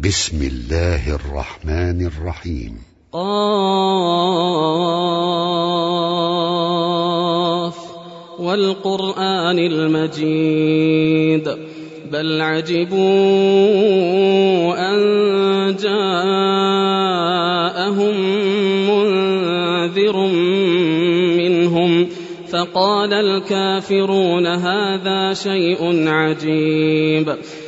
بسم الله الرحمن الرحيم. قاف والقرآن المجيد. بل عجبوا أن جاءهم منذر منهم فقال الكافرون هذا شيء عجيب.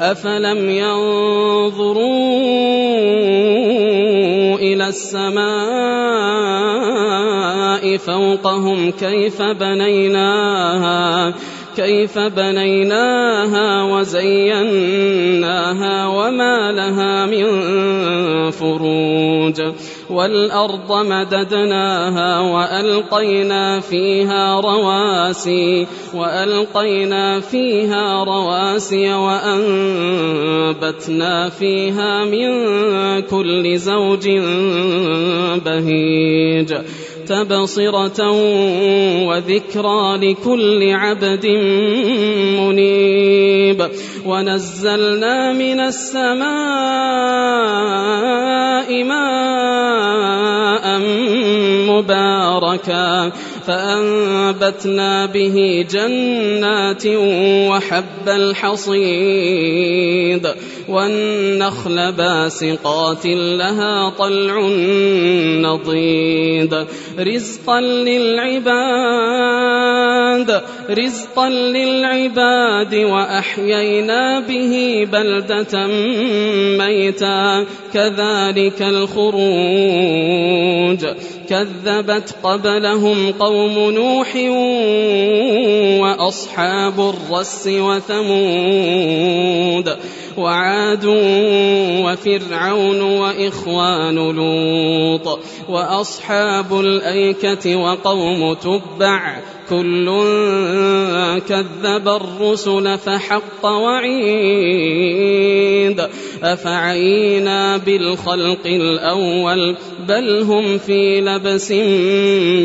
أفلم ينظروا إلى السماء فوقهم كيف بنيناها كيف بنيناها وزيناها وما لها من فروج والأرض مددناها وألقينا فيها رواسي وألقينا فيها رواسي وأنبتنا فيها من كل زوج بهيج. تبصرة وذكرى لكل عبد منيب. ونزلنا من السماء مباركا فأنبتنا به جنات وحب الحصيد. والنخل باسقات لها طلع نضيد. رزقا للعباد رزقا للعباد وأحيينا به بلدة ميتا. كذلك الخروج. كذبت قبلهم قوم نوح وأصحاب الرس وثمود. وعاد وفرعون وإخوان لوط وأصحاب الأيكة وقوم تبع كل كذب الرسل فحق وعيد أفعينا بالخلق الأول بل هم في لبس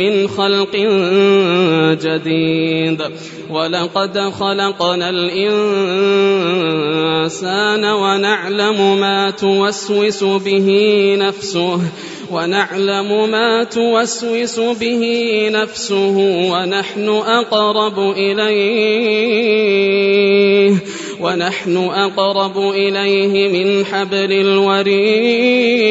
من خلق جديد ولقد خلقنا الإنسان ونعلم ما توسوس به نفسه ونعلم ما توسوس به نفسه ونحن أقرب إليه ونحن أقرب إليه من حبل الوريد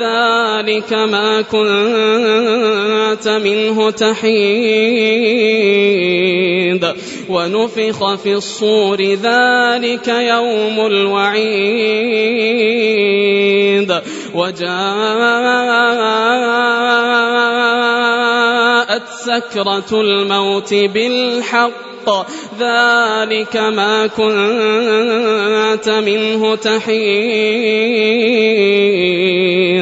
ذلك ما كنت منه تحيد. ونفخ في الصور ذلك يوم الوعيد. وجاءت سكرة الموت بالحق ذلك ما كنت منه تحيد.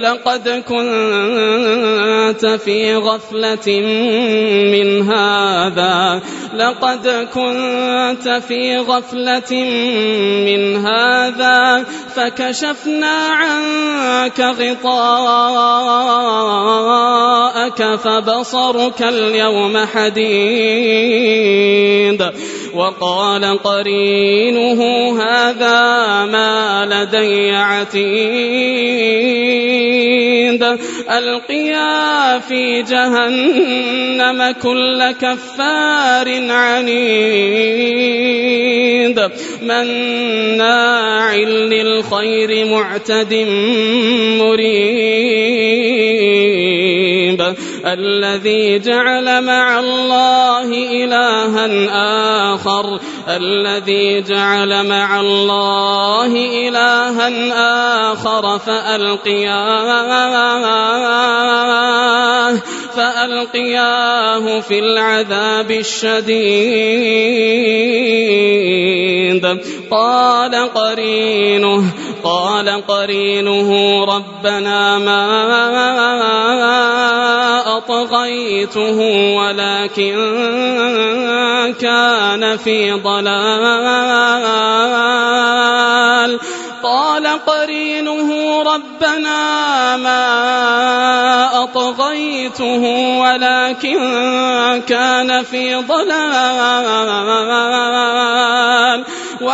لقد كنت في غفلة من هذا. لقد كنت في غفلة من هذا. فكشفنا عنك غطاءك فبصرك اليوم حديد. وقال قرينه هذا ما لدي عتيد. ألقيا في جهنم كل كفار عنيد. مناع للخير معتد مريب الذي جعل مع الله إلها آخر الذي جعل مع الله إلها آخر فألقياه فألقياه في العذاب الشديد. قال قرينه قال قرينه ربنا ما أطغيته ولكن كان في ضلال. قال قرينه ربنا ما أطغيته ولكن كان في ضلال.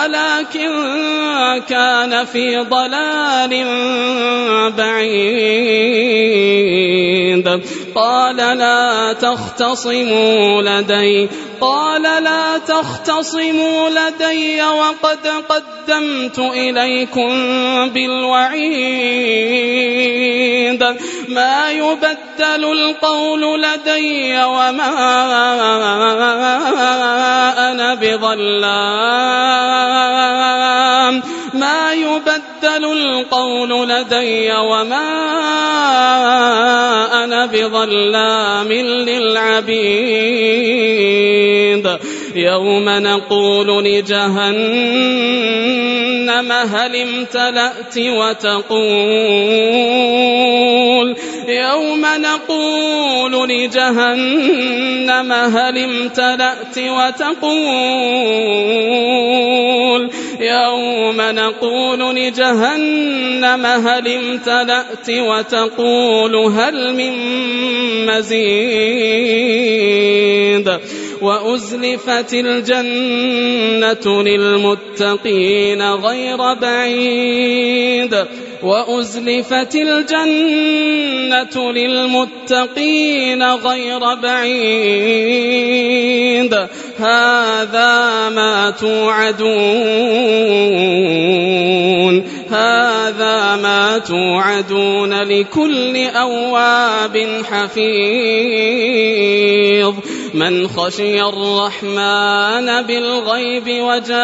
ولكن كان في ضلال بعيد. قال لا تختصموا لدي قال لا تختصموا لدي وقد قدمت إليكم بالوعيد. ما يبدل القول لدي وما بظلام ما يبدل القول لدي وما أنا بظلام للعبيد. يوم نقول لجهنم هل امتلأت وتقول يوم نقول لجهنم هل امتلأت وتقول يوم نقول لجهنم هل امتلأت وتقول هل من مزيد وأزلفت الجنة للمتقين غير بعيد. وأزلفت الجنة للمتقين غير بعيد. هذا ما توعدون. هذا ما توعدون لكل أواب حفيظ. من خشي الرحمن بالغيب وجاء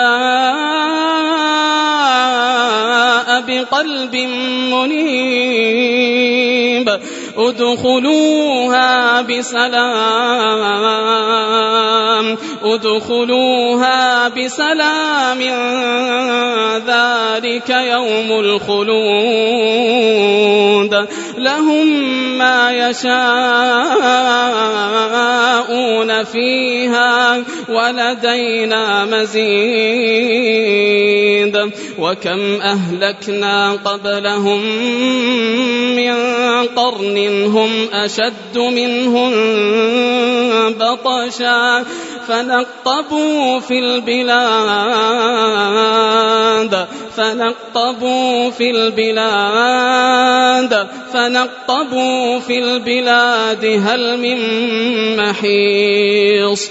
بقلب منيب. ادخلوها بسلام ادخلوها بسلام. ذلك يوم الخلود. لهم ما يشاءون فيها ولدينا مزيد. وكم أهلكنا قبلهم من قرن هم أشد منهم بطشا فنقبوا في البلاد فنقبوا في البلاد فنقبوا في البلاد هل من محيص؟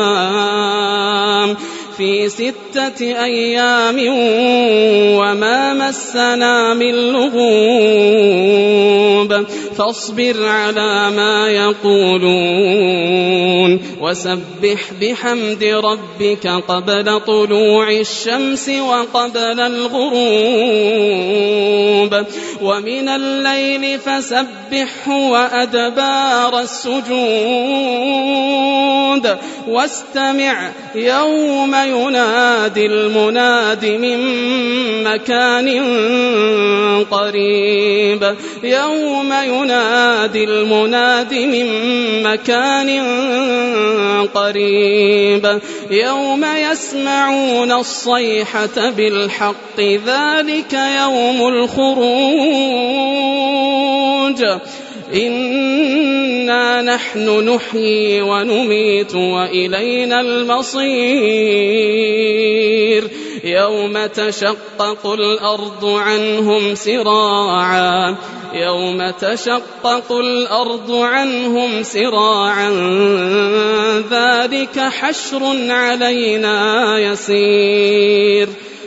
في ستة أيام وما مسنا من لغوب فاصبر على ما يقولون وسبح بحمد ربك قبل طلوع الشمس وقبل الغروب ومن الليل فسبحه وأدبار السجود واستمع يوم ينادي المناد من مكان قريب. يوم ينادي المناد من مكان قريب. يوم يسمعون الصيحة بالحق ذلك يوم الخروج. إنا نحن نحيي ونميت وإلينا المصير يوم تشقق الأرض عنهم سراعا يوم تشقق الأرض عنهم سراعا ذلك حشر علينا يسير